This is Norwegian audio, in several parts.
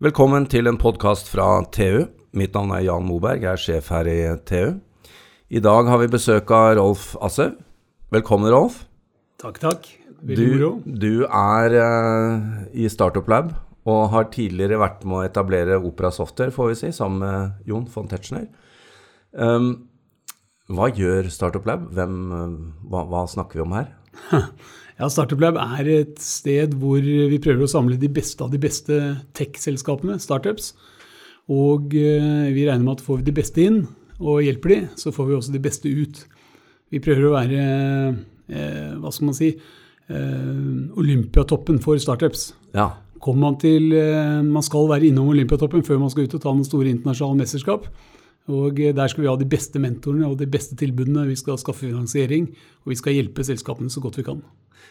Velkommen til en podkast fra TU. Mitt navn er Jan Moberg, jeg er sjef her i TU. I dag har vi besøk av Rolf Ashaug. Velkommen, Rolf. Takk, takk. Veldig Du, moro. du er uh, i Startup Lab og har tidligere vært med å etablere Opera Software, får vi si, sammen med Jon von Tetzschner. Um, hva gjør Startup Lab? Hvem, uh, hva, hva snakker vi om her? Ja, Startup Lab er et sted hvor vi prøver å samle de beste av de beste tech-selskapene, startups. Og eh, vi regner med at får vi de beste inn og hjelper de, så får vi også de beste ut. Vi prøver å være, eh, hva skal man si, eh, Olympiatoppen for startups. Ja, Kommer man til eh, Man skal være innom Olympiatoppen før man skal ut og ta noen store internasjonale mesterskap. Og eh, der skal vi ha de beste mentorene og de beste tilbudene. Vi skal skaffe finansiering, og vi skal hjelpe selskapene så godt vi kan.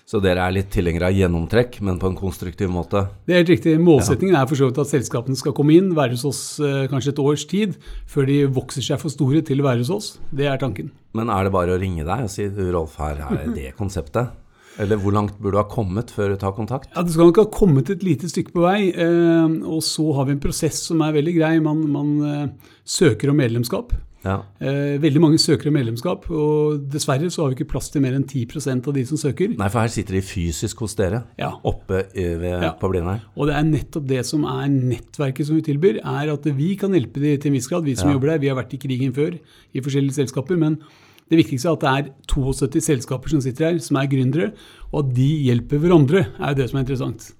Så dere er litt tilhengere av gjennomtrekk, men på en konstruktiv måte? Det er helt riktig. Målsettingen er for så vidt at selskapene skal komme inn, være hos oss eh, kanskje et års tid, før de vokser seg for store til å være hos oss. Det er tanken. Men er det bare å ringe deg og si du Rolf, her er det konseptet? Eller hvor langt burde du ha kommet før du tar kontakt? Ja, Du skal nok ha kommet et lite stykke på vei. Eh, og så har vi en prosess som er veldig grei. Man, man eh, søker om medlemskap. Ja. Eh, veldig mange søker om medlemskap, og dessverre så har vi ikke plass til mer enn 10% av de som søker. Nei, for her sitter de fysisk hos dere, Ja. oppe ved, Ja. på Blindern. Og det er nettopp det som er nettverket som vi tilbyr, er at vi kan hjelpe de til en viss grad, vi som jobber der. Vi har vært i krigen før i forskjellige selskaper, men det viktigste er at det er 72 selskaper som sitter her, som er gründere, og at de hjelper hverandre, er jo det som er interessant.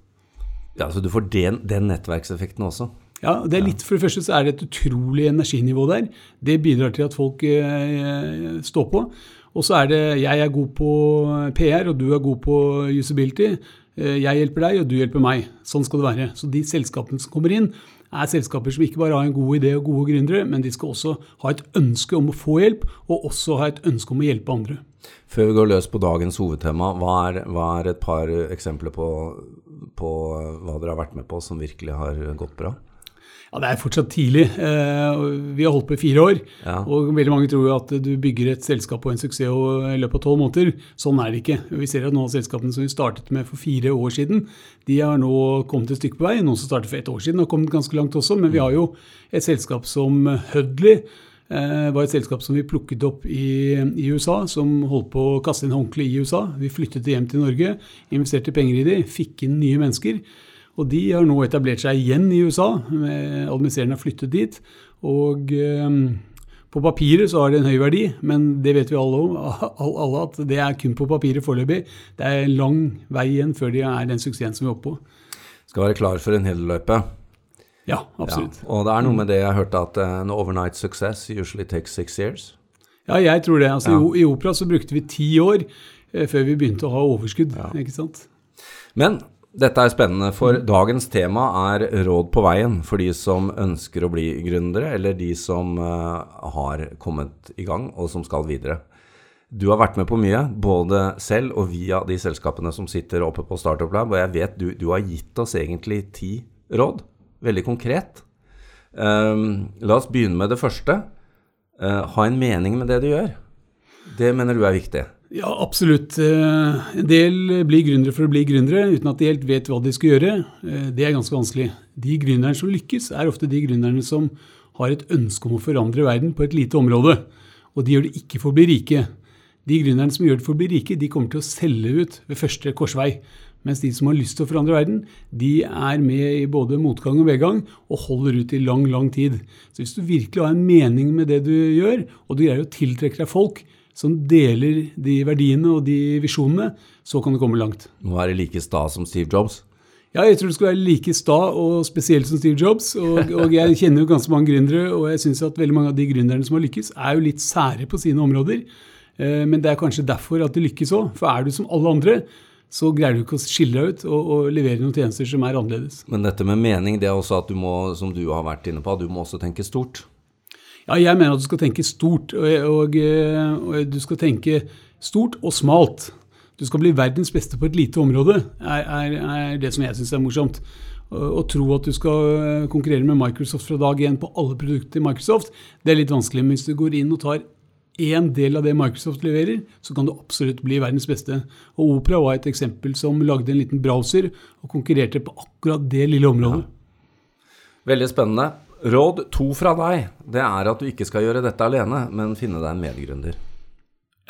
Ja, så du får den, den nettverkseffekten også. Ja, det er litt, For det første så er det et utrolig energinivå der. Det bidrar til at folk eh, står på. Og så er det jeg er god på PR, og du er god på usability. Eh, jeg hjelper deg, og du hjelper meg. Sånn skal det være. Så de selskapene som kommer inn, er selskaper som ikke bare har en god idé og gode gründere, men de skal også ha et ønske om å få hjelp, og også ha et ønske om å hjelpe andre. Før vi går løs på dagens hovedtema, hva er, hva er et par eksempler på, på hva dere har vært med på som virkelig har gått bra? Ja, Det er fortsatt tidlig. Eh, Vi har holdt på i fire år. Ja. Og veldig mange tror jo at du bygger et selskap og en suksess i løpet av tolv måneder. Sånn er det ikke. Vi ser at noen av selskapene som vi startet med for fire år siden, de har nå kommet et stykke på vei. Noen som startet for ett år siden har kommet ganske langt også. Men vi har jo et selskap som Hudley. Eh, var et selskap som vi plukket opp i, i USA, som holdt på å kaste inn håndkle i USA. Vi flyttet det hjem til Norge, investerte penger i det, fikk inn nye mennesker. Og de har nå etablert seg igjen i USA. Administrerende har flyttet dit. Og eh, på papiret så har det en høy verdi, men det vet vi alle om, alle at det er kun på papiret foreløpig. Det er en lang vei igjen før de er den suksessen som vi er oppe på. Skal være klar for en hel løype. Ja, absolutt. Ja. Og det er noe med det jeg hørte at eh, en overnight success usually takes six years. Ja, jeg tror det. Altså, Ja. i opera så brukte vi ti år eh, før vi begynte å ha overskudd. ikke sant? Men dette er spennende, for dagens tema er råd på veien for de som ønsker å bli gründere, eller de som eh, har kommet i gang og som skal videre. Du har vært med på mye, både selv og via de selskapene som sitter oppe på Startup Lab, og jeg vet du, du har gitt oss egentlig ti råd, veldig konkret. Um, la oss begynne med det første. Uh, ha en mening med det du gjør. Det mener du er viktig. Ja, absolutt. Eh, En del blir gründere for å bli gründere, uten at de helt vet hva de skal gjøre. Eh, Det er ganske vanskelig. De gründerne som lykkes, er ofte de gründerne som har et ønske om å forandre verden på et lite område. Og de gjør det ikke for å bli rike. De gründerne som gjør det for å bli rike, de kommer til å selge ut ved første korsvei. Mens de som har lyst til å forandre verden, de er med i både motgang og medgang og holder ut i lang, lang tid. Så hvis du virkelig har en mening med det du gjør, og du greier å tiltrekke deg folk som deler de verdiene og de visjonene, så kan du komme langt. Nå er det like sta som Steve Jobs. Ja, jeg tror du skal være like sta og spesielt som Steve Jobs. Og, og jeg kjenner jo ganske mange gründere, og jeg syns at veldig mange av de gründerne som har lykkes, er jo litt sære på sine områder. Eh, Men det er kanskje derfor at de lykkes òg. For er du som alle andre, så greier du ikke å skille deg ut og, og levere noen tjenester som er annerledes. Men dette med mening, det er også at du må, som du har vært inne på, du må også tenke stort. Ja, jeg mener at du skal tenke stort, og, og, eh, og du skal tenke stort og smalt. Du skal bli verdens beste på et lite område, er, er, er det som jeg syns er morsomt. Å tro at du skal eh, konkurrere med Microsoft fra dag én på alle produkter i Microsoft, det er litt vanskelig. Men hvis du går inn og tar én del av det Microsoft leverer, så kan du absolutt bli verdens beste. Og Opera var et eksempel som lagde en liten browser og konkurrerte på akkurat det lille området. Veldig spennende. Råd to fra deg, det er at du ikke skal gjøre dette alene, men finne deg en medgründer.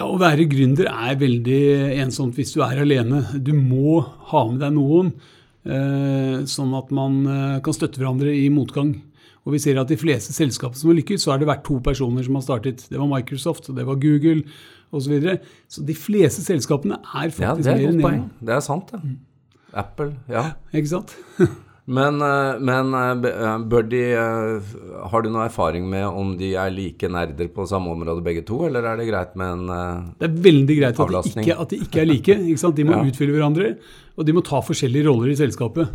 Ja, Å være gründer er veldig ensomt hvis du er alene. Du må ha med deg noen, eh, sånn at man eh, kan støtte hverandre i motgang. Og vi ser at de fleste selskapene som har lykkes, så har det vært to personer som har startet. Det var Microsoft, det var Google osv. Så, videre. så de fleste selskapene er faktisk Ja, det er mer et enn godt én. poeng. Det er sant, det. Apple, ja. Ikke sant? Men, eh, men eh, bør de eh, Har du noe erfaring med om de er like nerder på samme område begge to, eller er det greit med en avlastning? Det er veldig greit at de ikke, at de ikke er like. Ikke? De må Ja. utfylle hverandre, og de må ta forskjellige roller i selskapet.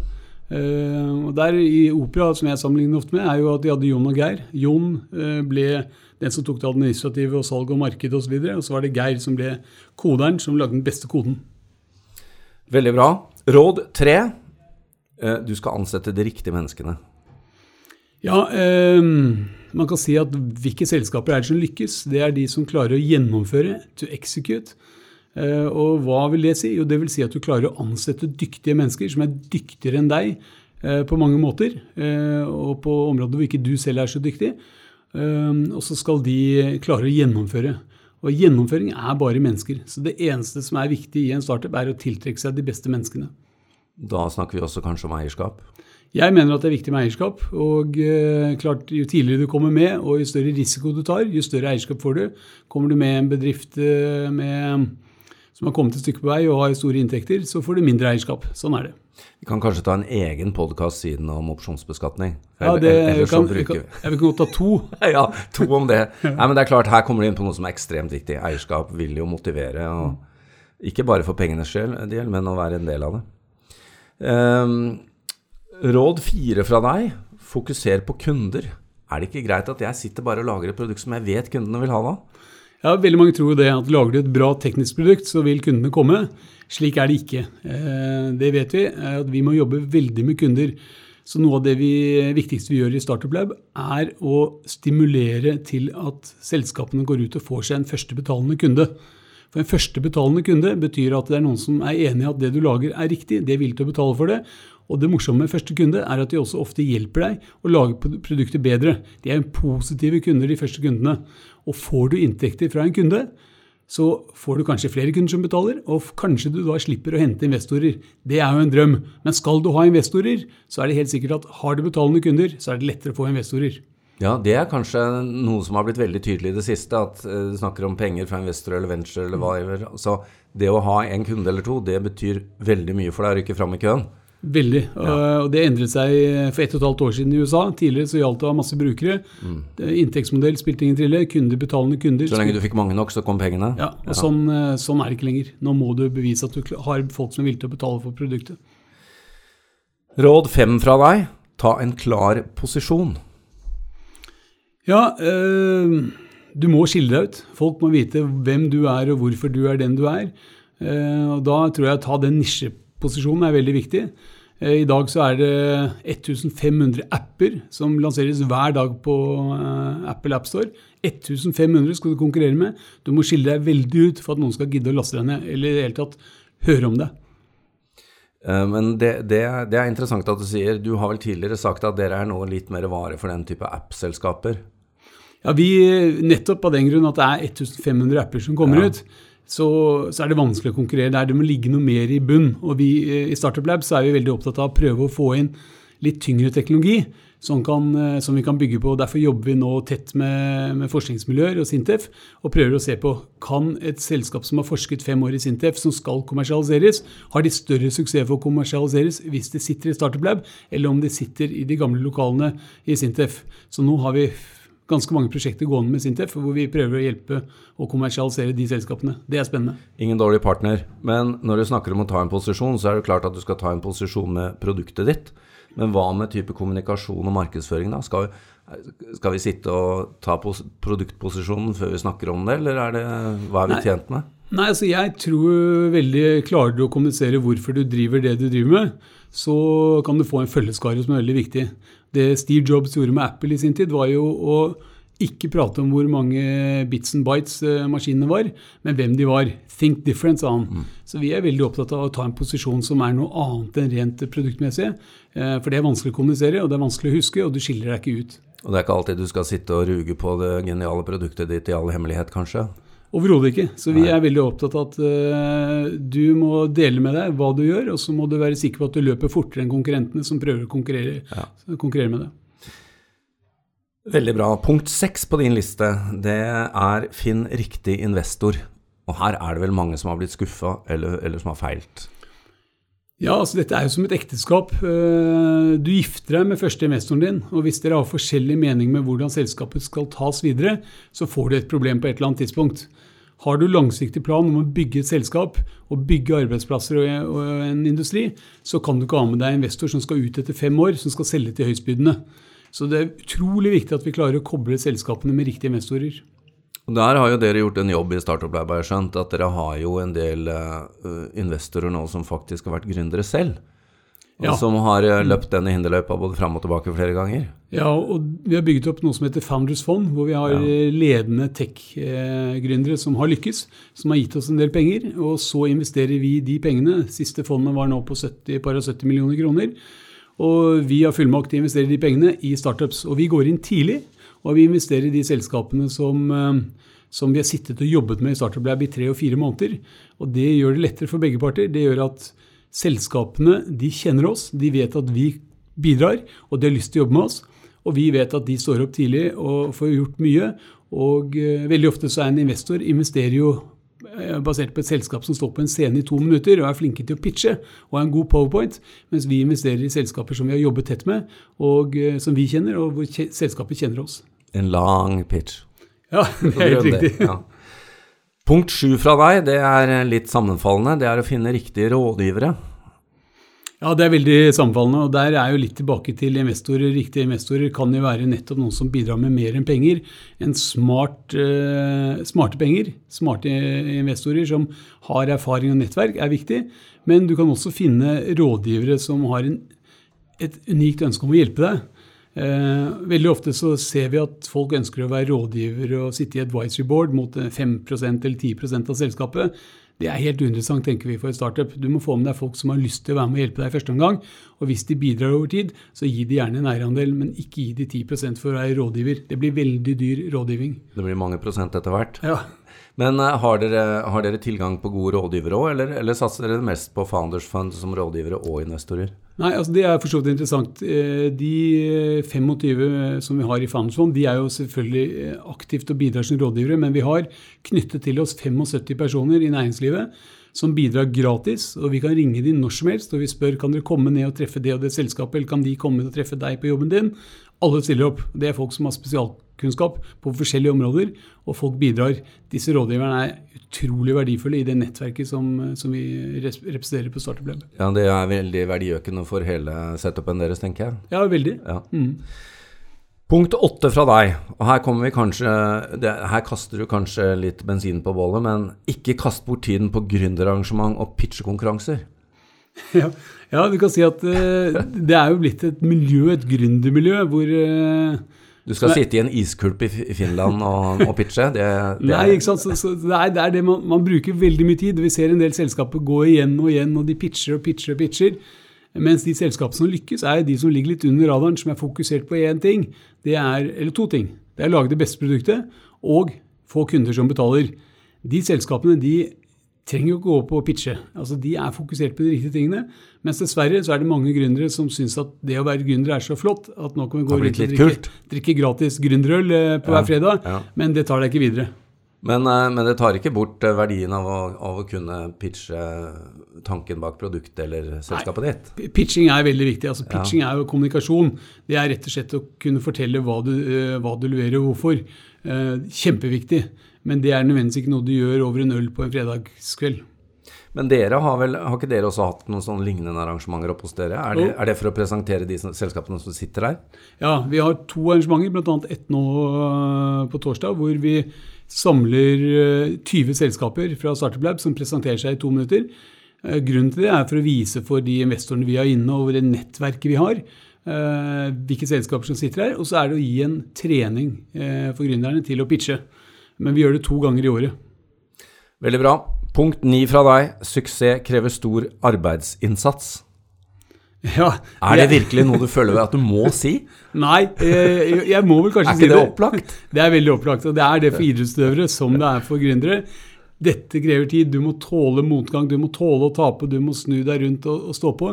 Og der I Opera, som jeg sammenligner ofte med, er jo at de hadde Jon og Geir. Jon ble den som tok det administrative og salg og marked osv. Og, så videre, og så var det Geir som ble koderen, som lagde den beste koden. Veldig bra. Råd tre. Eh, Du skal ansette de riktige menneskene. Ja, eh, man kan si at hvilke selskaper er det som lykkes? Det er de som klarer å gjennomføre, to execute. Eh, og hva vil det si? Jo, det vil si at du klarer å ansette dyktige mennesker som er dyktigere enn deg eh, på mange måter, eh, og på områder hvor ikke du selv er så dyktig. Eh, og så skal de klare å gjennomføre. Og gjennomføring er bare mennesker. Så det eneste som er viktig i en startup, er å tiltrekke seg de beste menneskene. Da snakker vi også kanskje om eierskap. Jeg mener at det er viktig med eierskap. og eh, klart, Jo tidligere du kommer med, og jo større risiko du tar, jo større eierskap får du. Kommer du med en bedrift eh, med, som har kommet et stykke på vei og har store inntekter, så får du mindre eierskap. Sånn er det. Vi kan kanskje ta en egen podkast siden om opsjonsbeskatning. Ja, det eller kan, vi kan, jeg vil godt ta to. ja, to om det. Nei, men det er klart, Her kommer du inn på noe som er ekstremt viktig. Eierskap vil jo motivere. og Ikke bare for pengenes skyld, del, men å være en del av det. Ehm, råd fire fra deg. Fokuser på kunder. Er det ikke greit at jeg sitter bare og lager et produkt som jeg vet kundene vil ha da? Ja, Veldig mange tror det at lager du et bra teknisk produkt, så vil kundene komme. Slik er det ikke. Eh, Det vet vi, at vi må jobbe veldig med kunder. Så noe av det vi, viktigste vi gjør i Startup Lab, er å stimulere til at selskapene går ut og får seg en første betalende kunde. For En første betalende kunde betyr at det er noen som er enig i at det du lager er riktig, de er villige til å betale for det. Og det morsomme med første kunde er at de også ofte hjelper deg å lage pro- produktet bedre. De er positive kunder, de første kundene. Og får du inntekter fra en kunde, så får du kanskje flere kunder som betaler, og kanskje du da slipper å hente investorer. Det er jo en drøm. Men skal du ha investorer, så er det helt sikkert at har du betalende kunder, så er det lettere å få investorer. Ja, det er kanskje noe som har blitt veldig tydelig i det siste, at eh, du snakker om penger fra investor eller venture eller hva det er. Så det å ha en kunde eller to, det betyr veldig mye for deg å rykke fram i køen. Veldig. Ja. Og det endret seg for ett og et halvt år siden i USA. Tidligere så gjaldt det å ha masse brukere. Mm. Inntektsmodell spilte ingen trille. Kunder, betalende kunder. Så lenge du fikk mange nok, så kom pengene. Ja, og Sånn, uh, sånn er det ikke lenger. Nå må du bevise at du har folk som er villige til å betale for produktet. Råd fem fra deg. Ta en klar posisjon. Ja, eh, du må skille deg ut. Folk må vite hvem du er og hvorfor du er den du er. Eh, og Da tror jeg å ta den nisjeposisjonen er veldig viktig. Eh, I dag så er det 1500 apper som lanseres hver dag på eh, Apple AppStore. 1500 skal du konkurrere med. Du må skille deg veldig ut for at noen skal gidde å laste deg ned, eller i det hele tatt høre om deg. Men det, det, det er interessant at du sier Du har vel tidligere sagt at dere er nå litt mer vare for den type app-selskaper. Ja, vi, Nettopp av den grunn at det er 1500 apper som kommer Ja. ut, så, så er det vanskelig å konkurrere der. Det må ligge noe mer i bunn. Og vi eh, i Startup Lab så er vi veldig opptatt av å prøve å få inn litt tyngre teknologi som, kan, eh, som vi kan bygge på. Derfor jobber vi nå tett med, med forskningsmiljøer og Sintef og prøver å se på kan et selskap som har forsket fem år i Sintef, som skal kommersialiseres, har de større suksess for å kommersialiseres hvis de sitter i Startup Lab, eller om de sitter i de gamle lokalene i Sintef. Så nå har vi ganske mange prosjekter gående med Sintef, hvor vi prøver å hjelpe å kommersialisere de selskapene. Det er spennende. Ingen dårlig partner. Men når du snakker om å ta en posisjon, så er det klart at du skal ta en posisjon med produktet ditt. Men hva med type kommunikasjon og markedsføring, da? Skal, skal vi sitte og ta pos produktposisjonen før vi snakker om det, eller er det, hva er vi Nei. tjent med? Nei, altså jeg tror veldig Klarer du å kommunisere hvorfor du driver det du driver med, så kan du få en følgeskare som er veldig viktig. Det Steve Jobs gjorde med Apple i sin tid, var jo å ikke prate om hvor mange bits and bites eh, maskinene var, men hvem de var. Think different, sa han. Mm. Så vi er veldig opptatt av å ta en posisjon som er noe annet enn rent produktmessig. Eh, for det er vanskelig å kommunisere, og det er vanskelig å huske, og du skiller deg ikke ut. Og det er ikke alltid du skal sitte og ruge på det geniale produktet ditt i all hemmelighet, kanskje? Overhodet ikke. Så vi er veldig opptatt av at uh, du må dele med deg hva du gjør, og så må du være sikker på at du løper fortere enn konkurrentene som prøver å konkurrere, ja. konkurrere med deg. Veldig bra. Punkt seks på din liste, det er finn riktig investor. Og her er det vel mange som har blitt skuffa, eller, eller, som har feilt? Ja, altså dette er jo som et ekteskap. Eh, du gifter deg med første investoren din, og hvis dere har forskjellig mening med hvordan selskapet skal tas videre, så får du et problem på et eller annet tidspunkt. Har du langsiktig plan om å bygge et selskap og bygge arbeidsplasser og en industri, så kan du ikke ha med deg investor som skal ut etter fem år, som skal selge til høystbydende. Så det er utrolig viktig at vi klarer å koble selskapene med riktige investorer. Der har jo dere gjort en jobb i Startup Lab, har jeg skjønt. At dere har jo en del uh, investorer nå som faktisk har vært gründere selv. Og ja. som har uh, løpt den i hinderløypa både fram og tilbake flere ganger. Ja, og vi har bygget opp noe som heter Founders Fund, hvor vi har ja. Eh, ledende tech-gründere som har lykkes, som har gitt oss en del penger. Og så investerer vi de pengene. Siste fondet var nå på 70, par og 70 millioner kroner. Og vi har fullmakt til å investere de pengene i startups. Og vi går inn tidlig, og vi investerer i de selskapene som, eh, som vi har sittet og jobbet med i Startup Lab i tre og fire måneder. Og det gjør det lettere for begge parter. Det gjør at selskapene de kjenner oss, de vet at vi bidrar, og de har lyst til å jobbe med oss. Og vi vet at de står opp tidlig og får gjort mye. Og uh, veldig ofte så er en investor investerer jo Eh, basert på et selskap som står på en scene i to minutter og er flinke til å pitche og har en god powerpoint, mens vi investerer i selskaper som vi har jobbet tett med, og eh, som vi kjenner, og hvor selskapet kjenner oss. En lang pitch. Ja, det er helt riktig. Ja. Punkt sju fra deg, det er litt sammenfallende. Det er å finne riktige rådgivere. Ja, det er veldig sammenfallende. og Der er jo litt tilbake til investorer. Riktige investorer kan jo være nettopp noen som bidrar med mer enn penger. En smart, uh, smarte penger. Smarte investorer som har erfaring og nettverk, er viktig. Men du kan også finne rådgivere som har en, et unikt ønske om å hjelpe deg. Uh, veldig ofte så ser vi at folk ønsker å være rådgiver og sitte i advisory board mot 5% eller 10% av selskapet. Det er helt uinteressant, tenker vi, for et startup. Du må få med deg folk som har lyst til å være med og hjelpe deg i første omgang. Og hvis de bidrar over tid, så gi de gjerne en eierandel, men ikke gi de 10% for å være rådgiver. Det blir veldig dyr rådgivning. Det blir mange prosent etter hvert. Ja. Men uh, har, dere, har, dere, tilgang på gode rådgivere òg, eller, eller, satser dere mest på Founders Fund som rådgivere og investorer? Nei, altså Det er for så vidt interessant. Eh, de 25 eh, som vi har i Founders de er jo selvfølgelig aktivt og bidrar som rådgivere, men vi har knyttet til oss 75 personer i næringslivet som bidrar gratis. og Vi kan ringe dem når som helst og vi spør kan dere komme ned og treffe det og det selskapet, eller kan de komme og treffe deg på jobben din. Alle stiller opp. Det er folk som har spesialkunnskap på forskjellige områder, og folk bidrar. Disse rådgiverne er utrolig verdifulle i det nettverket som, som vi representerer på Startup Lab. Ja, Det er veldig verdiøkende for hele setupen deres, tenker jeg. Ja, veldig. Ja. Mm. Punkt åtte fra deg, og her kommer vi kanskje det, Her kaster du kanskje litt bensin på bålet, men ikke kast bort tiden på gründerarrangement og pitchekonkurranser. Ja, ja, du kan si at uh, det er jo blitt et miljø, et gründermiljø, hvor uh, du skal Nei. sitte i en iskulp i Finland og, og pitche? Det, det Nei, ikke sant. Så, så det, er, det, er, det man, man, bruker veldig mye tid. Vi ser en del selskaper gå igjen og igjen, og de pitcher og pitcher og pitcher. Mens de selskapene som lykkes, er de som ligger litt under radaren, som er fokusert på én ting. Det er, eller to ting. Det er å lage det beste produktet og få kunder som betaler. De selskapene de trenger jo ikke gå opp og pitche. Altså, De er fokusert på de riktige tingene. Mens dessverre så er det mange gründere som syns at det å være gründer er så flott at nå kan vi gå rundt og drikke, drikke, gratis gründerøl eh, på ja, hver fredag, ja. men det tar deg ikke videre. Men, eh, men, det tar ikke bort eh, verdien av å, av å, kunne pitche tanken bak produktet eller selskapet Nei, ditt? Pitching er veldig viktig. altså Pitching ja. er jo kommunikasjon. Det er rett og slett å kunne fortelle hva du, hva du leverer og hvorfor. Kjempeviktig. Men det er nødvendigvis ikke noe du gjør over en øl på en fredagskveld. Men dere har vel, har ikke dere også hatt noen sånne lignende arrangementer oppe hos dere? Er det, er det, for å presentere de selskapene som sitter her? Ja, vi har to arrangementer, bl.a. ett nå øh, på torsdag, hvor vi samler 20 øh, selskaper fra Startup Lab som presenterer seg i to minutter. Grunnen til det er for å vise for de investorene vi har inne, og det nettverket vi har, eh, hvilke selskaper som sitter her. Og så er det å gi en trening eh, for gründerne til å pitche. Men vi gjør det to ganger i året. Veldig bra. Punkt ni fra deg. Suksess krever stor arbeidsinnsats. Ja, Er det virkelig noe du føler at du må si? Nei, eh, jeg må vel kanskje si det. Er ikke det opplagt? Det er veldig opplagt, og det er det for idrettsutøvere som det er for gründere. Dette krever tid. Du må tåle motgang, du må tåle å tape, du må snu deg rundt og, og stå på.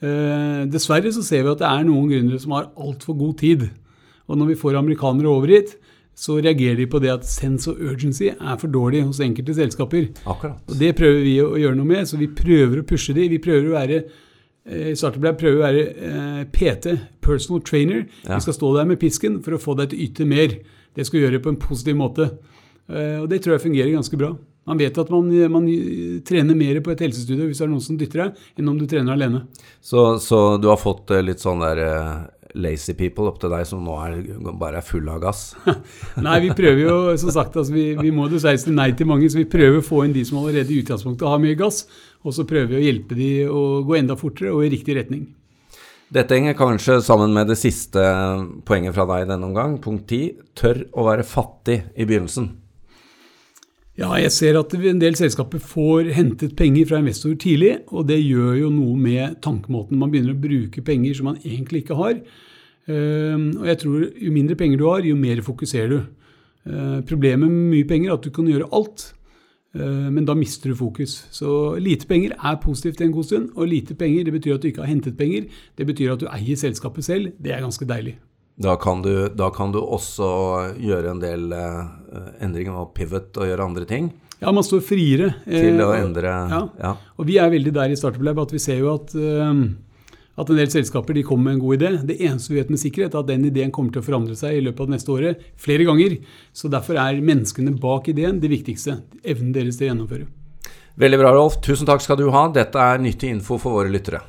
Eh, dessverre så ser vi at det er noen gründere som har altfor god tid. Og når vi får amerikanere over hit, så reagerer de på det at sense of urgency er for dårlig hos enkelte selskaper. Akkurat. Og Det prøver vi å gjøre noe med, så vi prøver å pushe de. Vi prøver å være eh, i Startup prøver å være eh, PT, personal trainer. Ja. Vi skal stå der med pisken for å få deg til å yte mer. Det skal vi gjøre på en positiv måte. Og det tror jeg fungerer ganske bra. Man vet at man, man trener mer på et helsestudio hvis det er noen som dytter deg, enn om du trener alene. Så, så du har fått eh, litt sånn der eh, lazy people opp til deg som nå er, bare er full av gass? Nei, vi prøver jo, som sagt, altså, vi, vi må dessverre si nei til mange, så vi prøver å få inn de som allerede i utgangspunktet har mye gass, og så prøver vi å hjelpe de å gå enda fortere og i riktig retning. Dette henger kanskje sammen med det siste poenget fra deg denne omgang. Punkt 10. Tør å være fattig i begynnelsen. Ja, jeg ser at en del selskaper får hentet penger fra investorer tidlig, og det gjør jo noe med tankemåten. Man begynner å bruke penger som man egentlig ikke har. Ehm, Og jeg tror jo mindre penger du har, jo mer fokuserer du. Eh, Problemet med mye penger er at du kan gjøre alt, eh, men da mister du fokus. Så lite penger er positivt en god stund, og lite penger det betyr at du ikke har hentet penger. Det betyr at du eier selskapet selv. Det er ganske deilig. Da kan du, da kan du også gjøre en del eh, endringer og pivot og gjøre andre ting Ja, man står friere. til eh, å endre Ja. ja. Og vi er veldig der i Startup Lab at vi ser jo at, eh, at en del selskaper de kommer med en god idé. Det eneste vi vet med sikkerhet, er at den ideen kommer til å forandre seg i løpet av det neste året flere ganger. Så derfor er menneskene bak ideen det viktigste. Evnen deres til å gjennomføre. Veldig bra, Rolf. Tusen takk skal du ha. Dette er nyttig info for våre lyttere.